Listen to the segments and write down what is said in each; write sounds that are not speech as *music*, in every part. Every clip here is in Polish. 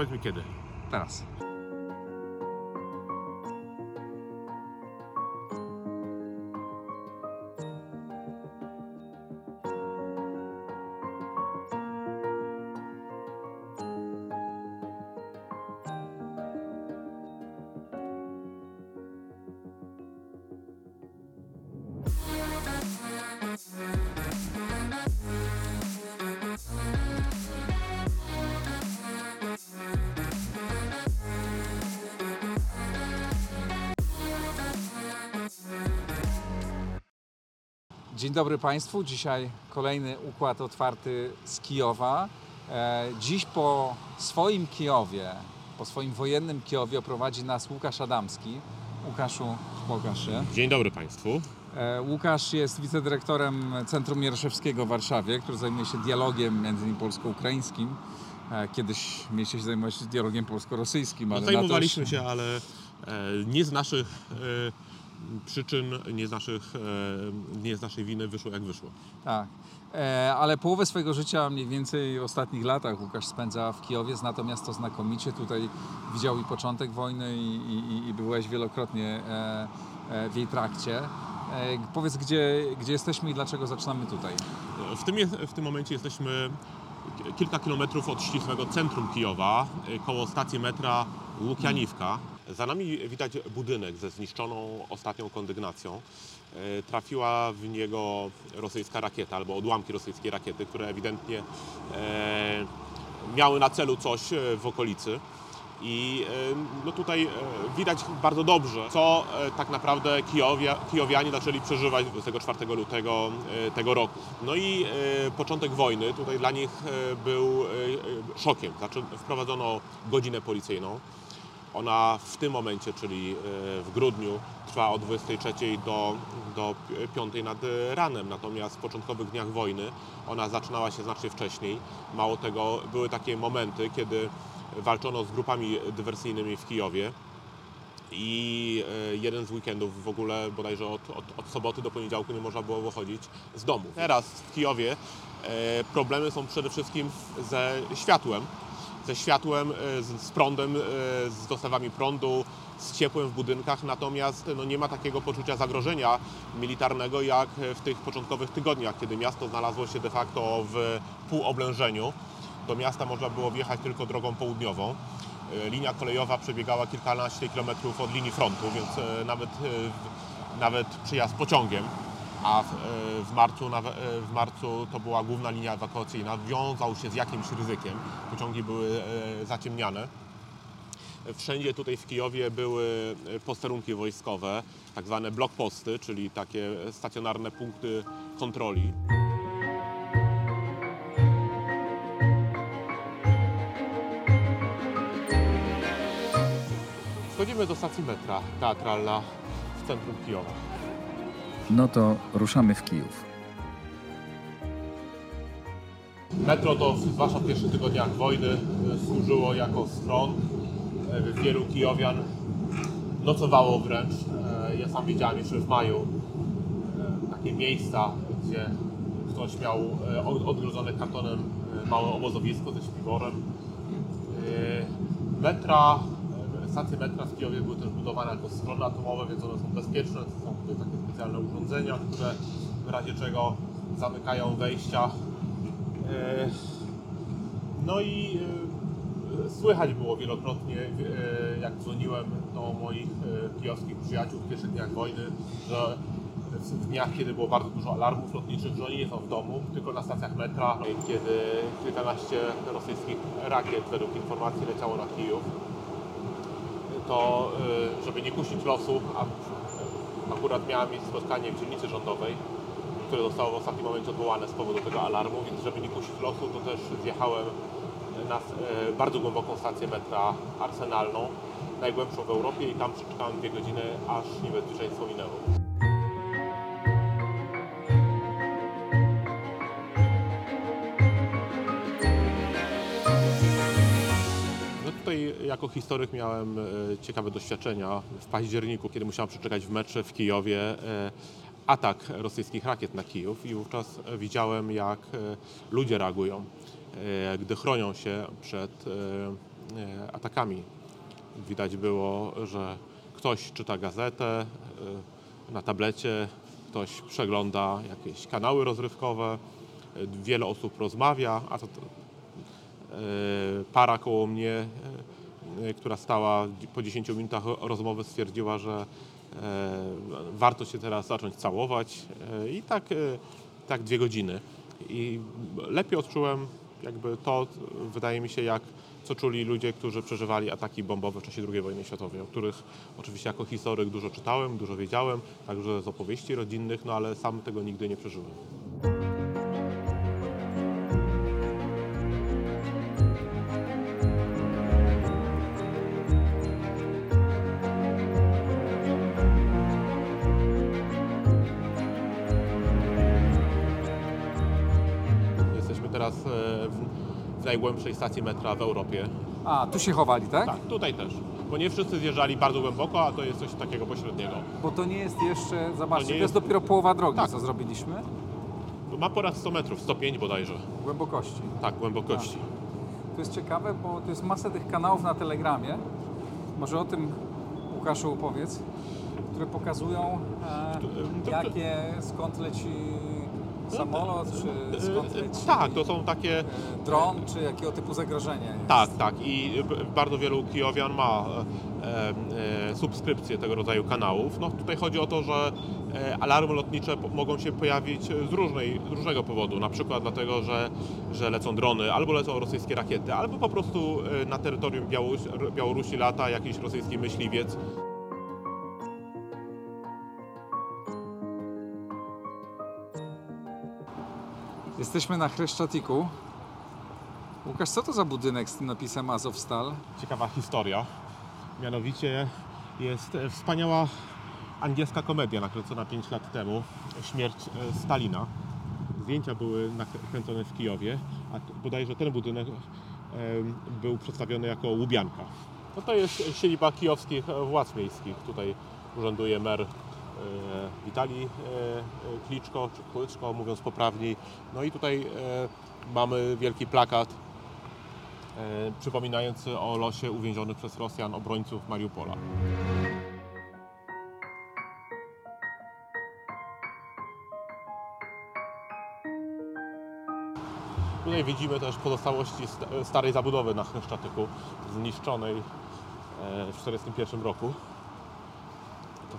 powiedz mi kiedy. Teraz. Dzień dobry Państwu. Dzisiaj kolejny układ otwarty z Kijowa. E, Dziś po swoim Kijowie, po swoim wojennym Kijowie prowadzi nas Łukasz Adamski. Łukaszu, pokaż się. Dzień dobry Państwu. E, Łukasz jest wicedyrektorem Centrum Mieroszewskiego w Warszawie, który zajmuje się dialogiem między innymi polsko-ukraińskim. E, Kiedyś mieliście się zajmować dialogiem polsko-rosyjskim, No, ale na to już- zajmowaliśmy się, ale nie z naszych przyczyn, nie z, naszych, e, nie z naszej winy wyszło jak wyszło. Tak. E, ale połowę swojego życia, mniej więcej w ostatnich latach, Łukasz spędza w Kijowie, zna to miasto znakomicie. Tutaj widział i początek wojny i, i, i byłeś wielokrotnie e, w jej trakcie. Powiedz, gdzie, gdzie jesteśmy i dlaczego zaczynamy tutaj? W tym, jest- w tym momencie jesteśmy ki- kilka kilometrów od ścisłego centrum Kijowa, koło stacji metra Łukianiwka. Za nami widać budynek ze zniszczoną ostatnią kondygnacją. E, Trafiła w niego rosyjska rakieta albo odłamki rosyjskiej rakiety, które ewidentnie e, miały na celu coś e, w okolicy. I no tutaj widać bardzo dobrze, co tak naprawdę Kijowia, Kijowianie zaczęli przeżywać 24 lutego tego roku. No i początek wojny tutaj dla nich był szokiem. Znaczy wprowadzono godzinę policyjną. Ona w tym momencie, czyli e, w grudniu, trwa od 23 do, do 5 nad ranem. Natomiast w początkowych dniach wojny ona zaczynała się znacznie wcześniej. Mało tego, były takie momenty, kiedy walczono z grupami dywersyjnymi w Kijowie. I e, jeden z weekendów w ogóle bodajże od, od, od soboty do poniedziałku nie można było wychodzić z domu. Teraz w Kijowie e, problemy są przede wszystkim ze światłem. Ze światłem, e, z, z prądem, e, z dostawami prądu, z ciepłem w budynkach, natomiast no, nie ma takiego poczucia zagrożenia militarnego jak w tych początkowych tygodniach, kiedy miasto znalazło się de facto w półoblężeniu. Do miasta można było wjechać tylko drogą południową. E, Linia kolejowa przebiegała kilkanaście kilometrów od linii frontu, więc nawet, nawet przyjazd pociągiem, a w, e, w, marcu, e, w marcu to była główna linia ewakuacyjna, wiązał się z jakimś ryzykiem. Pociągi były e, zaciemniane. Wszędzie tutaj w Kijowie były posterunki wojskowe, tak zwane blokposty, czyli takie stacjonarne punkty kontroli. Wchodzimy do stacji metra teatralna w centrum Kijowa. No to ruszamy w Kijów. Metro to zwłaszcza w pierwszych tygodniach wojny e, służyło jako schron. E, Wielu Kijowian nocowało wręcz. E, Ja sam widziałem jeszcze w maju takie miejsca, gdzie ktoś miał od- odgrodzone kartonem małe obozowisko ze śpiworem. Metra, stacje metra w Kijowie były też budowane jako schrony atomowe, więc one są bezpieczne. Są takie specjalne urządzenia, które w razie czego zamykają wejścia. E, No i e, słychać było wielokrotnie, e, jak dzwoniłem do moich kijowskich przyjaciół w pierwszych dniach wojny, że w dniach, kiedy było bardzo dużo alarmów lotniczych, że oni nie są w domu, tylko na stacjach metra, kiedy kilkanaście rosyjskich rakiet według informacji leciało na Kijów, to żeby nie kusić losu, a akurat miałem mieć spotkanie w dzielnicy rządowej, które zostało w ostatnim momencie odwołane z powodu tego alarmu, więc żeby nie kusić losu, to też zjechałem na e, bardzo głęboką stację metra arsenalną, najgłębszą w Europie i tam przeczekałem dwie godziny, aż niebezpieczeństwo minęło. Jako historyk miałem e, ciekawe doświadczenia w październiku, kiedy musiałem przeczekać w metrze w Kijowie e, atak rosyjskich rakiet na Kijów i wówczas e, widziałem jak ludzie reagują, gdy chronią się przed atakami. Widać było, że ktoś czyta gazetę na tablecie, ktoś przegląda jakieś kanały rozrywkowe, wiele osób rozmawia, a to, para koło mnie, która stała po 10 minutach rozmowy, stwierdziła, że e, warto się teraz zacząć całować e, i tak, e, tak dwie godziny. I lepiej odczułem jakby to, wydaje mi się, jak co czuli ludzie, którzy przeżywali ataki bombowe w czasie II wojny światowej, o których oczywiście jako historyk dużo czytałem, dużo wiedziałem, także z opowieści rodzinnych, no ale sam tego nigdy nie przeżyłem. Teraz e, w, najgłębszej stacji metra w Europie. A, tu się chowali, tak? Tak, tutaj też. Bo nie wszyscy zjeżdżali bardzo głęboko, a to jest coś takiego pośredniego. Bo to nie jest jeszcze, zobaczcie, To to, jest jest- dopiero połowa drogi, Tak. co zrobiliśmy. Ma ponad 100 metrów, 105 bodajże. Głębokości. Tak, głębokości. To jest ciekawe, bo to jest masa tych kanałów na Telegramie. Może o tym Łukaszu opowiedz, które pokazują e, jakie, skąd leci samolot, czy skąd E, leci Tak, to są takie. e, dron, czy jakiego typu zagrożenie jest. Tak, tak. I bardzo wielu Kijowian ma e, e, subskrypcję tego rodzaju kanałów. No tutaj chodzi o to, że e, alarmy lotnicze mogą się pojawić z, różnej, z różnego powodu. Na przykład dlatego, że, że lecą drony, albo lecą rosyjskie rakiety, albo po prostu na terytorium Białorusi, Białorusi lata jakiś rosyjski myśliwiec. Jesteśmy na Chreszczatiku. Łukasz, co to za budynek z tym napisem Azovstal? ciekawa historia. Mianowicie jest wspaniała angielska komedia nakręcona 5 lat temu, Śmierć e, Stalina. Zdjęcia były nakręcone w Kijowie, a bodajże ten budynek e, był przedstawiony jako Łubianka. No to jest siedziba kijowskich władz miejskich. Tutaj urzęduje mer e, Witalii e, e, Kliczko, czy Kłyczko, mówiąc poprawniej. No i tutaj mamy wielki plakat przypominający o losie uwięzionych przez Rosjan obrońców Mariupola. Tutaj widzimy też pozostałości st- starej zabudowy na Chreszczatyku, zniszczonej w 1941 roku.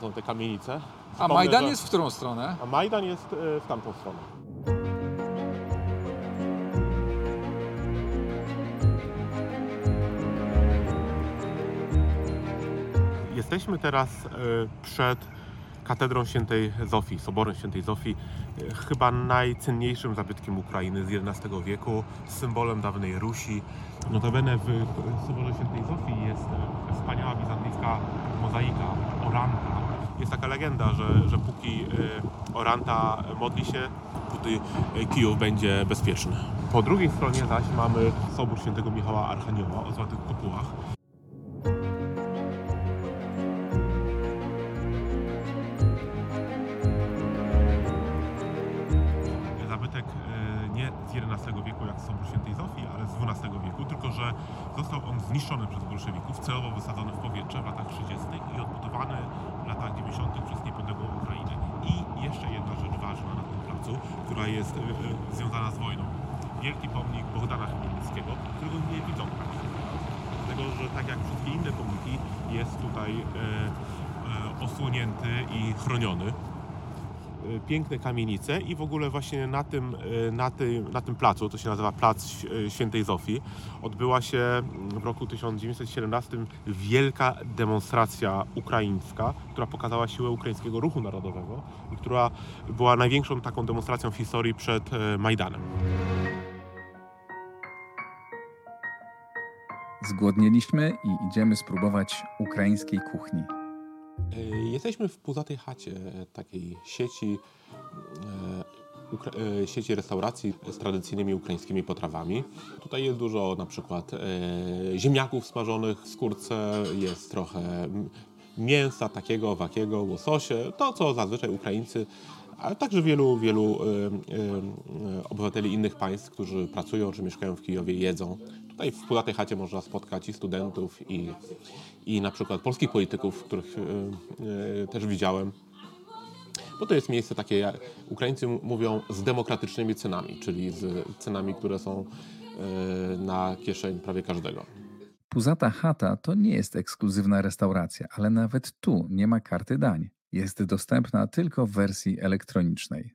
Są te kamienice. A Przypomnę, Majdan że- jest w którą stronę? A Majdan jest e, w tamtą stronę. Jesteśmy teraz e, przed katedrą świętej Zofii, soborem świętej Zofii, e, chyba najcenniejszym zabytkiem Ukrainy z XI wieku, symbolem dawnej Rusi. Notabene w soborze świętej Zofii jest e, wspaniała bizantyjska mozaika, oranka. Jest taka legenda, że, że póki e, oranta modli się, póty Kijów będzie bezpieczny. Po drugiej stronie zaś mamy sobór świętego Michała Archanioła o złotych kopułach. zabytek e, nie z XI wieku jak Sobór Świętej Zofii, ale z XII wieku, tylko że został on zniszczony przez bolszewików, celowo wysadzony w powietrze w latach 30. i odbudowany w latach 90. przez niepodległą Ukrainę. I jeszcze jedna rzecz ważna na tym placu, która jest e, e, związana z wojną. Wielki pomnik Bohdana Chmielnickiego, którego nie widzą. Dlatego, że tak jak wszystkie inne pomniki, jest tutaj e, e, osłonięty i chroniony y, piękne kamienice i w ogóle właśnie na tym, y, na tym, na tym placu, to się nazywa Plac y, Świętej Zofii, odbyła się w roku 1917 wielka demonstracja ukraińska, która pokazała siłę ukraińskiego ruchu narodowego i która była największą taką demonstracją w historii przed e, Majdanem. Zgłodnieliśmy i idziemy spróbować ukraińskiej kuchni. E, Jesteśmy w puzatej chacie takiej sieci, e, e, sieci restauracji z tradycyjnymi ukraińskimi potrawami. Tutaj jest dużo na przykład e, ziemniaków smażonych w skórce, jest trochę mięsa takiego, owakiego, łososie, to co zazwyczaj Ukraińcy, ale także wielu, wielu e, e, e, obywateli innych państw, którzy pracują czy mieszkają w Kijowie, jedzą, Tutaj w Pulatej Chacie można spotkać i studentów, i, i na przykład polskich polityków, których e, e, też widziałem. Bo to jest miejsce takie, jak Ukraińcy mówią, z demokratycznymi cenami, czyli z cenami, które są e, na kieszeń prawie każdego. Puzata chata to nie jest ekskluzywna restauracja, ale nawet tu nie ma karty dań. Jest dostępna tylko w wersji elektronicznej.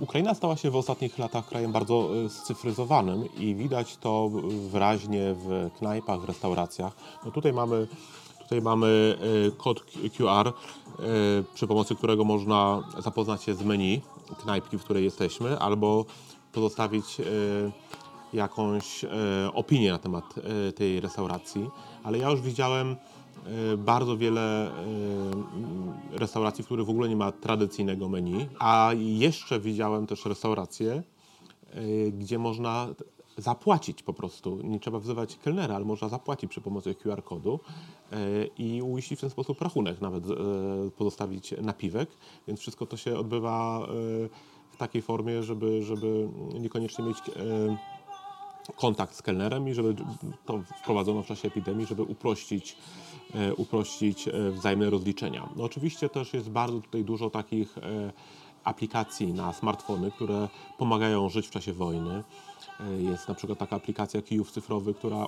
Ukraina stała się w ostatnich latach krajem bardzo e, scyfryzowanym i widać to wyraźnie w knajpach, w restauracjach. No tutaj mamy, tutaj mamy e, kod QR, e, przy pomocy którego można zapoznać się z menu knajpki, w której jesteśmy, albo pozostawić jakąś opinię na temat tej restauracji. Ale ja już widziałem bardzo wiele mm, restauracji, w których w ogóle nie ma tradycyjnego menu, a jeszcze widziałem też restauracje, e, gdzie można zapłacić po prostu. Nie trzeba wzywać kelnera, ale można zapłacić przy pomocy QR-kodu i uiścić w ten sposób rachunek, nawet pozostawić napiwek, więc wszystko to się odbywa w takiej formie, żeby, żeby niekoniecznie mieć kontakt z kelnerem i żeby to wprowadzono w czasie epidemii, żeby uprościć, e, uprościć e, wzajemne rozliczenia. No oczywiście też jest bardzo tutaj dużo takich e, aplikacji na smartfony, które pomagają żyć w czasie wojny. Jest na przykład taka aplikacja Kijów Cyfrowy, która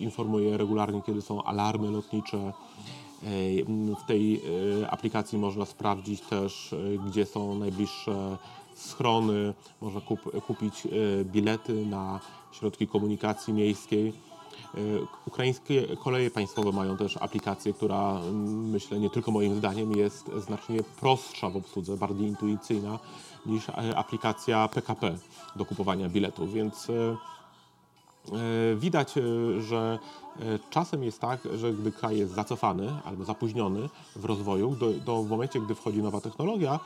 informuje regularnie, kiedy są alarmy lotnicze. W tej aplikacji można sprawdzić też, gdzie są najbliższe schrony, można kup, kupić e, bilety na środki komunikacji miejskiej. E, Ukraińskie koleje państwowe mają też aplikację, która mm, myślę nie tylko moim zdaniem jest znacznie prostsza w obsłudze, bardziej intuicyjna niż e, aplikacja PKP do kupowania biletów, więc Widać, że czasem jest tak, że gdy kraj jest zacofany albo zapóźniony w rozwoju, do w momencie, gdy wchodzi nowa technologia,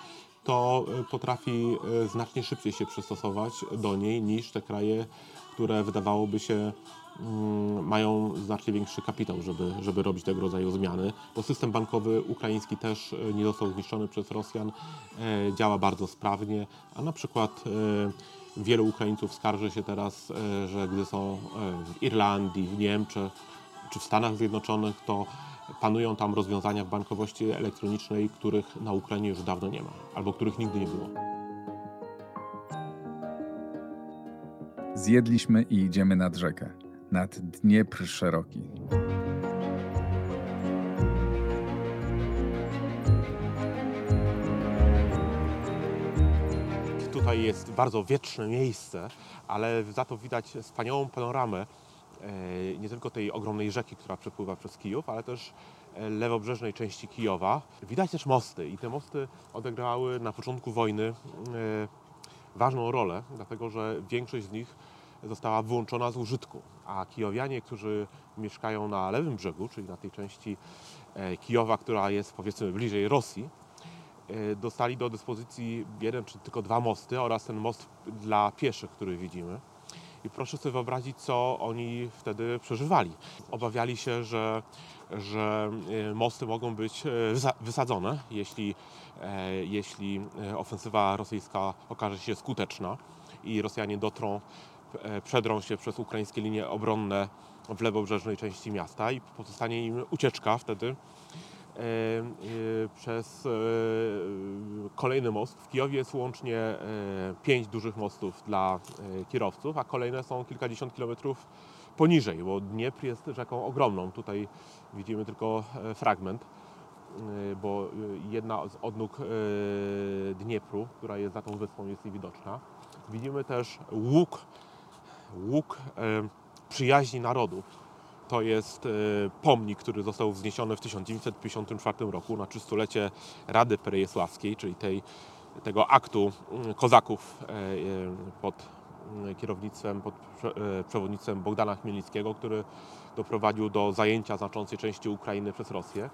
to e, potrafi e, znacznie szybciej się przystosować do niej niż te kraje, które wydawałoby się mm, mają znacznie większy kapitał, żeby, żeby robić tego rodzaju zmiany, bo system bankowy ukraiński też e, nie został zniszczony przez Rosjan, działa bardzo sprawnie, a na przykład Wielu Ukraińców skarży się teraz, że gdy są w Irlandii, w Niemczech czy w Stanach Zjednoczonych, to panują tam rozwiązania w bankowości elektronicznej, których na Ukrainie już dawno nie ma, albo których nigdy nie było. Zjedliśmy i idziemy nad rzekę, nad Dniepr szeroki. Tutaj jest bardzo wietrzne miejsce, ale za to widać wspaniałą panoramę nie tylko tej ogromnej rzeki, która przepływa przez Kijów, ale też e, lewobrzeżnej części Kijowa. Widać też mosty i te mosty odegrały na początku wojny e, ważną rolę, dlatego że większość z nich została wyłączona z użytku, a kijowianie, którzy mieszkają na lewym brzegu, czyli na tej części e, Kijowa, która jest powiedzmy bliżej Rosji, e, dostali do dyspozycji jeden czy tylko dwa mosty oraz ten most dla pieszych, który widzimy. I proszę sobie wyobrazić, co oni wtedy przeżywali. Obawiali się, że, że e, mosty mogą być e, wysa- wysadzone, jeśli, e, jeśli ofensywa rosyjska okaże się skuteczna i Rosjanie dotrą, przedrą się przez ukraińskie linie obronne w lewobrzeżnej części miasta i pozostanie im ucieczka wtedy przez e, kolejny most. W Kijowie jest łącznie e, pięć dużych mostów dla e, kierowców, a kolejne są kilkadziesiąt kilometrów poniżej, bo Dniepr jest rzeką ogromną. Tutaj widzimy tylko e, fragment, e, bo e, jedna z odnóg e, Dniepru, która jest za tą wyspą, jest niewidoczna. Widzimy też łuk, łuk e, przyjaźni narodów. To jest e, pomnik, który został wzniesiony w 1954 roku na trzystulecie Rady Perejesławskiej, czyli tej, tego aktu mm, kozaków e, pod kierownictwem, pod prze- przewodnictwem Bogdana Chmielnickiego, który doprowadził do zajęcia znaczącej części Ukrainy przez Rosję.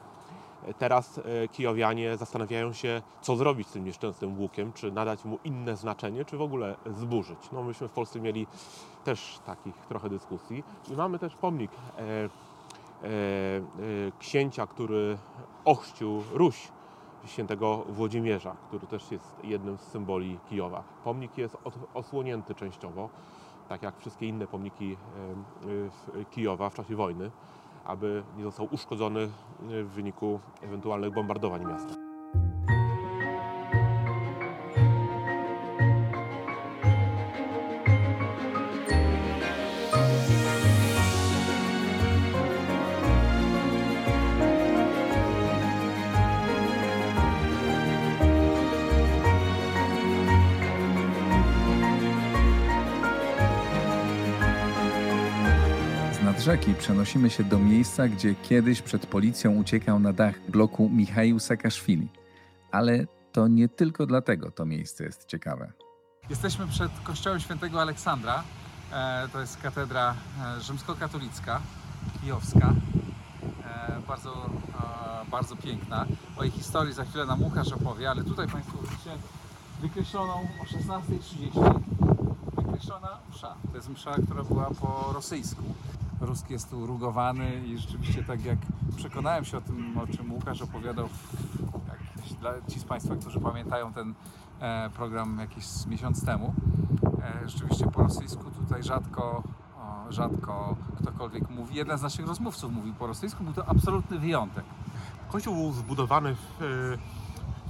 Teraz e, kijowianie zastanawiają się, co zrobić z tym nieszczęsnym łukiem, czy nadać mu inne znaczenie, czy w ogóle zburzyć. No myśmy w Polsce mieli też takich trochę dyskusji. I mamy też pomnik e, e, e, księcia, który ochrzcił Ruś, świętego Włodzimierza, który też jest jednym z symboli Kijowa. Pomnik jest osłonięty częściowo tak jak wszystkie inne pomniki e, Kijowa w czasie wojny, aby nie został uszkodzony w wyniku ewentualnych bombardowań miasta. Rzeki przenosimy się do miejsca, gdzie kiedyś przed policją uciekał na dach bloku Michaił Saakaszwili. Ale to nie tylko dlatego to miejsce jest ciekawe. Jesteśmy przed kościołem świętego Aleksandra. E, to jest katedra e, rzymskokatolicka, kijowska. E, bardzo, bardzo piękna. O jej historii za chwilę nam Łukasz opowie, ale tutaj Państwo widzicie wykreśloną o 16.30 wykreślona msza. To jest msza, która była po rosyjsku. Ruski jest tu rugowany i rzeczywiście tak jak przekonałem się o tym, o czym Łukasz opowiadał, jak dla ci z Państwa, którzy pamiętają ten e, program jakiś miesiąc temu. E, rzeczywiście po rosyjsku tutaj rzadko, rzadko ktokolwiek mówi. Jeden z naszych rozmówców mówił po rosyjsku, był to absolutny wyjątek. Kościół był zbudowany w e,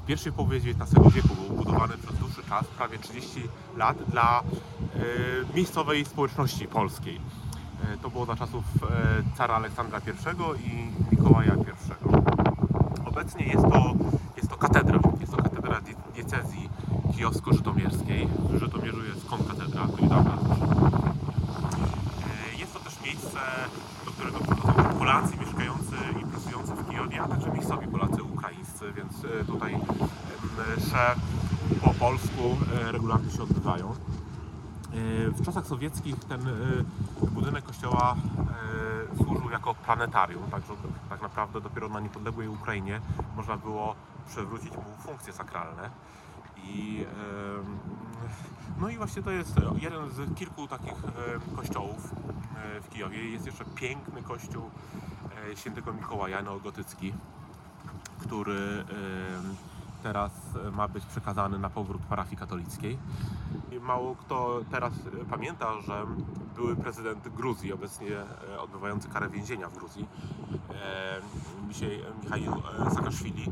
pierwszej połowie XIX wieku. Był budowany przez dłuższy czas, prawie 30 lat, dla e, miejscowej społeczności polskiej. E, To było za czasów e, cara Aleksandra I i Mikołaja I. Obecnie jest to, jest to katedra. Jest to katedra die- diecezji kijowsko-żytomierskiej. W Żytomierzu jest konkatedra, tu niedawno Jest to też miejsce, do którego przychodzą Polacy mieszkający i pracujący w Kijowie, a także miejscowi Polacy ukraińscy, więc tutaj po polsku e, regularnie się odbywają. E, W czasach sowieckich ten e, budynek kościoła służył jako planetarium, także tak naprawdę dopiero na niepodległej Ukrainie można było przywrócić mu funkcje sakralne. I, no i właśnie to jest jeden z kilku takich kościołów w Kijowie. Jest jeszcze piękny kościół świętego Mikołaja neogotycki, który teraz ma być przekazany na powrót parafii katolickiej. Mało kto teraz e, pamięta, że były prezydent Gruzji, obecnie e, odbywający karę więzienia w Gruzji, e, Michał Saakaszwili,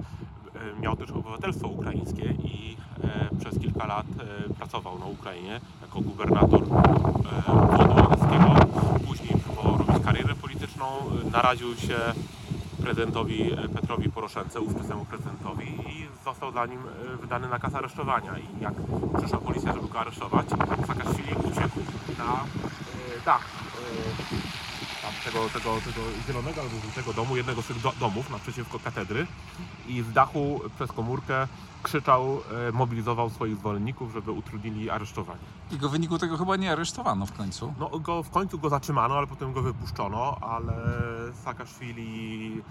e, miał też obywatelstwo ukraińskie i e, przez kilka lat e, pracował na Ukrainie jako gubernator e, Włodarskiego. Później próbował robić karierę polityczną, e, naraził się prezydentowi e, Petrowi Poroszence, ówczesnemu prezydentowi i został dla nim e, wydany nakaz aresztowania. I jak przyszła policja, żeby go aresztować, Saakaszwili uciekł na e, dach tam tego, tego, tego zielonego albo żółtego domu, jednego z tych do, domów naprzeciwko katedry i z dachu przez komórkę krzyczał, e, mobilizował swoich zwolenników, żeby utrudnili aresztowanie. I go w wyniku tego chyba nie aresztowano w końcu. No, go, w końcu go zatrzymano, ale potem go wypuszczono, ale Saakaszwili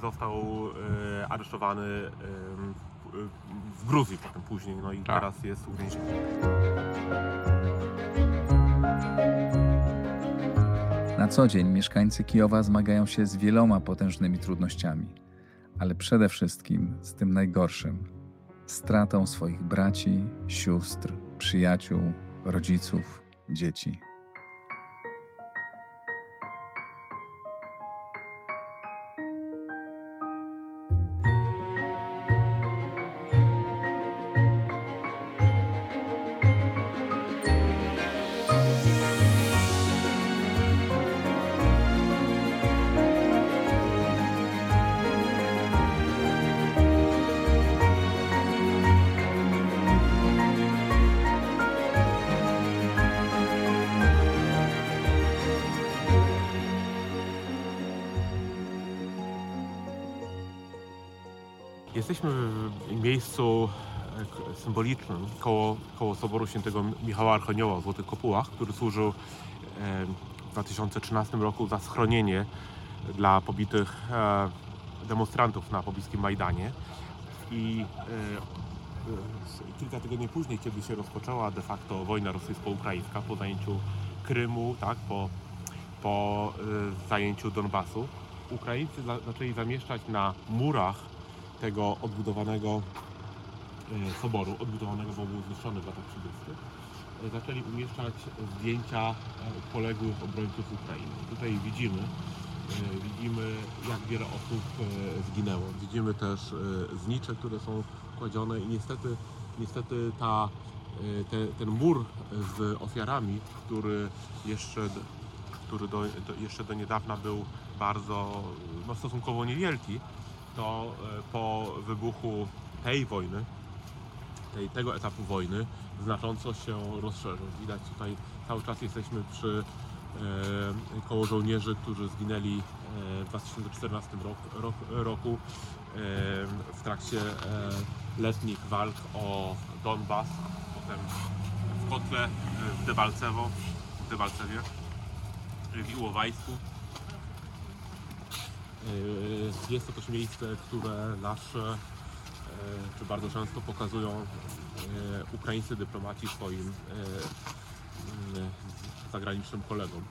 został e, aresztowany e, w, Gruzji potem później, no i Tak. teraz jest uwięziony. Na co dzień mieszkańcy Kijowa zmagają się z wieloma potężnymi trudnościami, ale przede wszystkim z tym najgorszym stratą swoich braci, sióstr, przyjaciół, rodziców, dzieci. Symbolicznym koło, koło Soboru Świętego Michała Archanioła w Złotych Kopułach, który służył e, w 2013 roku za schronienie dla pobitych e, demonstrantów na pobliskim Majdanie. I e, kilka tygodni później, kiedy się rozpoczęła de facto wojna rosyjsko-ukraińska po zajęciu Krymu, tak, po, po zajęciu Donbasu, Ukraińcy za, zaczęli zamieszczać na murach tego odbudowanego soboru, odbudowanego, bo był zniszczony w latach 30. e, zaczęli umieszczać zdjęcia e, poległych obrońców Ukrainy. Tutaj widzimy, widzimy jak wiele osób zginęło. Widzimy też znicze, które są kładzione i niestety, niestety ta, te, ten mur z ofiarami, który jeszcze, który do, do, jeszcze do niedawna był bardzo no, stosunkowo niewielki, to po wybuchu tej wojny, tej, tego etapu wojny, znacząco się rozszerzył. Widać tutaj cały czas jesteśmy przy e, koło żołnierzy, którzy zginęli e, w 2014 rok, rok, roku e, w trakcie e, letnich walk o Donbas, potem w Kotle, w Debalcewo, w Debalcewie, w Iłowajsku. Jest to też miejsce, które zawsze e, czy bardzo często pokazują e, ukraińscy dyplomaci swoim e, zagranicznym kolegom.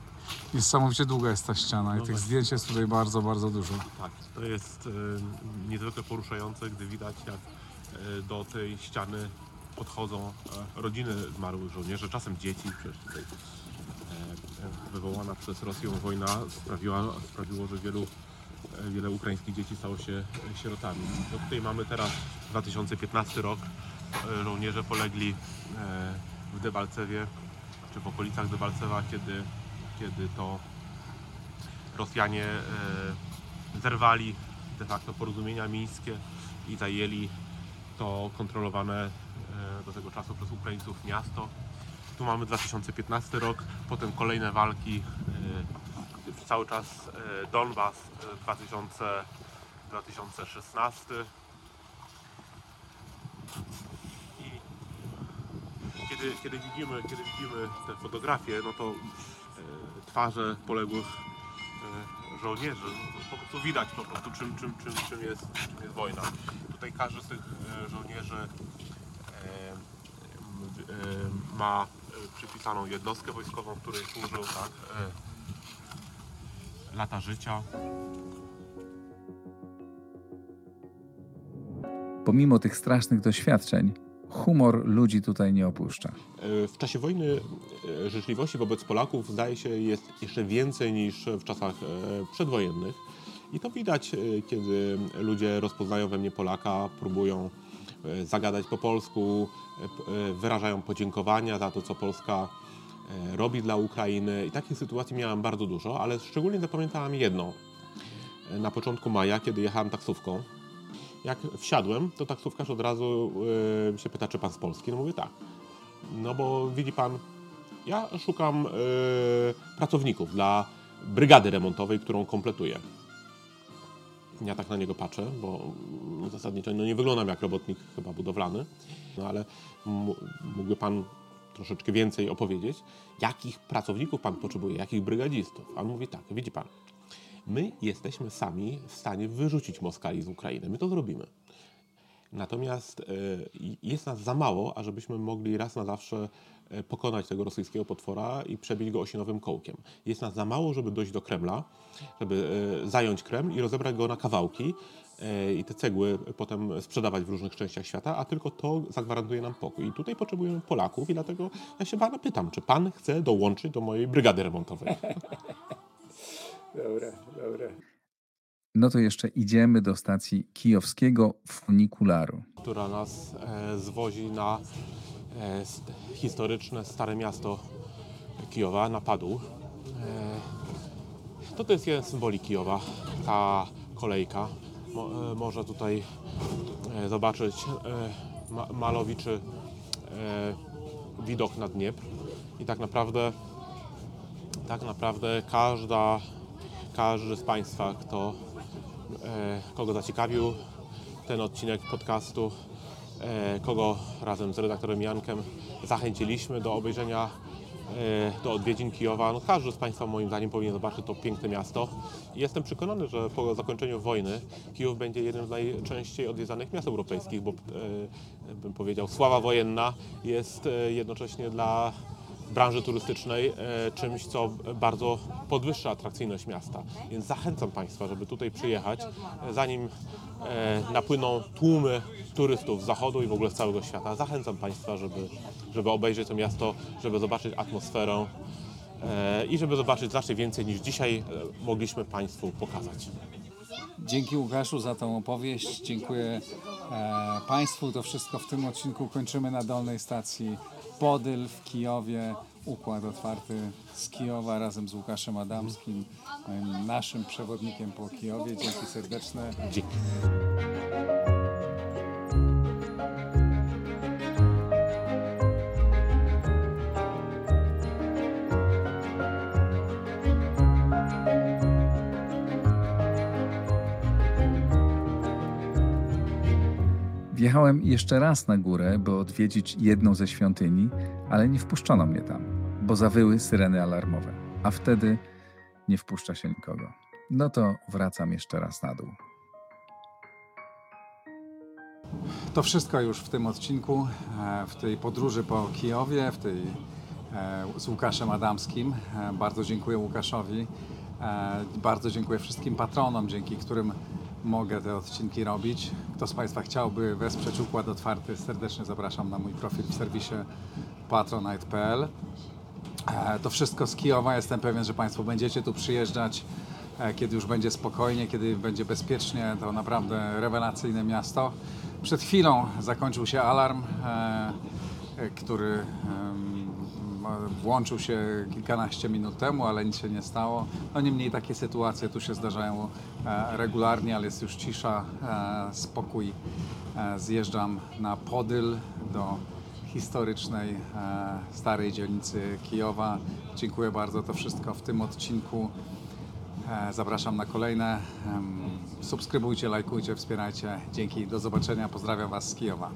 Niesamowicie długa jest ta ściana i No tych właśnie. zdjęć jest tutaj bardzo, bardzo dużo. Tak, to jest e, niezwykle poruszające, gdy widać jak e, do tej ściany podchodzą e, rodziny zmarłych żołnierzy, czasem dzieci. Przecież tutaj e, e, wywołana przez Rosję wojna sprawiła, sprawiło, że wielu, e, wiele ukraińskich dzieci stało się e, sierotami. No tutaj mamy teraz 2015 rok. E, Żołnierze polegli e, w Debalcewie, czy w okolicach Debalcewa, kiedy, kiedy to Rosjanie e, zerwali de facto porozumienia mińskie i zajęli to kontrolowane do tego czasu przez Ukraińców miasto. Tu mamy 2015 rok, potem kolejne walki, cały czas Donbas e, 2000, 2016. I kiedy, kiedy, widzimy, kiedy widzimy te fotografie, no to e, twarze poległych e, żołnierzy, no po prostu widać po prostu czym, czym, czym, czym, jest, czym jest wojna. Tutaj każdy z tych e, żołnierzy ma przypisaną jednostkę wojskową, której służył, tak, lata życia. Pomimo tych strasznych doświadczeń, humor ludzi tutaj nie opuszcza. E, W czasie wojny e, życzliwości wobec Polaków zdaje się jest jeszcze więcej niż w czasach e, przedwojennych. I to widać, kiedy ludzie rozpoznają we mnie Polaka, próbują zagadać po polsku, wyrażają podziękowania za to, co Polska robi dla Ukrainy. I takich sytuacji miałem bardzo dużo, ale szczególnie zapamiętałam jedną. E, Na początku maja, kiedy jechałem taksówką, jak wsiadłem, to taksówkarz od razu e, się pyta, czy pan z Polski. No mówię tak. No bo widzi pan, ja szukam e, pracowników dla brygady remontowej, którą kompletuję. Ja tak na niego patrzę, bo zasadniczo no nie wyglądam jak robotnik chyba budowlany, no ale mógłby pan troszeczkę więcej opowiedzieć, jakich pracowników pan potrzebuje, jakich brygadzistów. A on mówi tak, widzi pan, my jesteśmy sami w stanie wyrzucić Moskali z Ukrainy, my to zrobimy. Natomiast e, jest nas za mało, ażebyśmy mogli raz na zawsze e, pokonać tego rosyjskiego potwora i przebić go osinowym kołkiem. Jest nas za mało, żeby dojść do Kremla, żeby e, zająć Kreml i rozebrać go na kawałki i te cegły potem sprzedawać w różnych częściach świata, a tylko to zagwarantuje nam pokój. I tutaj potrzebujemy Polaków i dlatego ja się pana pytam, czy pan chce dołączyć do mojej brygady remontowej? *laughs* No to jeszcze idziemy do stacji kijowskiego funikularu. która nas e, zwozi na e, st- historyczne Stare Miasto Kijowa, na Padół. E, to, to jest jeden z symboli Kijowa, ta kolejka. Mo, e, można tutaj e, zobaczyć e, ma, malowiczy e, widok na Dniepr i tak naprawdę tak naprawdę każda, każdy z Państwa, kto, kogo zaciekawił ten odcinek podcastu, e, kogo razem z redaktorem Jankiem zachęciliśmy do obejrzenia, e, do odwiedzin Kijowa. No, każdy z Państwa moim zdaniem powinien zobaczyć to piękne miasto. Jestem przekonany, że po zakończeniu wojny Kijów będzie jednym z najczęściej odwiedzanych miast europejskich, bo e, bym powiedział, sława wojenna jest e, jednocześnie dla branży turystycznej e, czymś, co bardzo podwyższa atrakcyjność miasta. Więc zachęcam Państwa, żeby tutaj przyjechać, e, zanim e, napłyną tłumy turystów z zachodu i w ogóle z całego świata. Zachęcam Państwa, żeby, żeby obejrzeć to miasto, żeby zobaczyć atmosferę i żeby zobaczyć znacznie więcej niż dzisiaj mogliśmy Państwu pokazać. Dzięki Łukaszu za tą opowieść. Dziękuję e, Państwu. To wszystko w tym odcinku kończymy na dolnej stacji Podyl w Kijowie. Układ otwarty z Kijowa razem z Łukaszem Adamskim, naszym przewodnikiem po Kijowie. Dzięki serdeczne. Dzięki. Wjechałem jeszcze raz na górę, by odwiedzić jedną ze świątyni, ale nie wpuszczono mnie tam, bo zawyły syreny alarmowe, a wtedy nie wpuszcza się nikogo. No to wracam jeszcze raz na dół. To wszystko już w tym odcinku, e, w tej podróży po Kijowie, w tej e, z Łukaszem Adamskim. E, Bardzo dziękuję Łukaszowi. Bardzo dziękuję wszystkim patronom, dzięki którym mogę te odcinki robić. Kto z Państwa chciałby wesprzeć Układ Otwarty, serdecznie zapraszam na mój profil w serwisie patronite.pl. E, To wszystko z Kijowa. Jestem pewien, że Państwo będziecie tu przyjeżdżać, e, kiedy już będzie spokojnie, kiedy będzie bezpiecznie. To naprawdę rewelacyjne miasto. Przed chwilą zakończył się alarm, e, który włączył się kilkanaście minut temu, ale nic się nie stało. No niemniej takie sytuacje tu się zdarzają e, regularnie, ale jest już cisza, e, spokój. E, Zjeżdżam na Podyl do historycznej, starej dzielnicy Kijowa. Dziękuję bardzo, to wszystko w tym odcinku. Zapraszam na kolejne. Subskrybujcie, lajkujcie, wspierajcie. Dzięki, do zobaczenia. Pozdrawiam Was z Kijowa.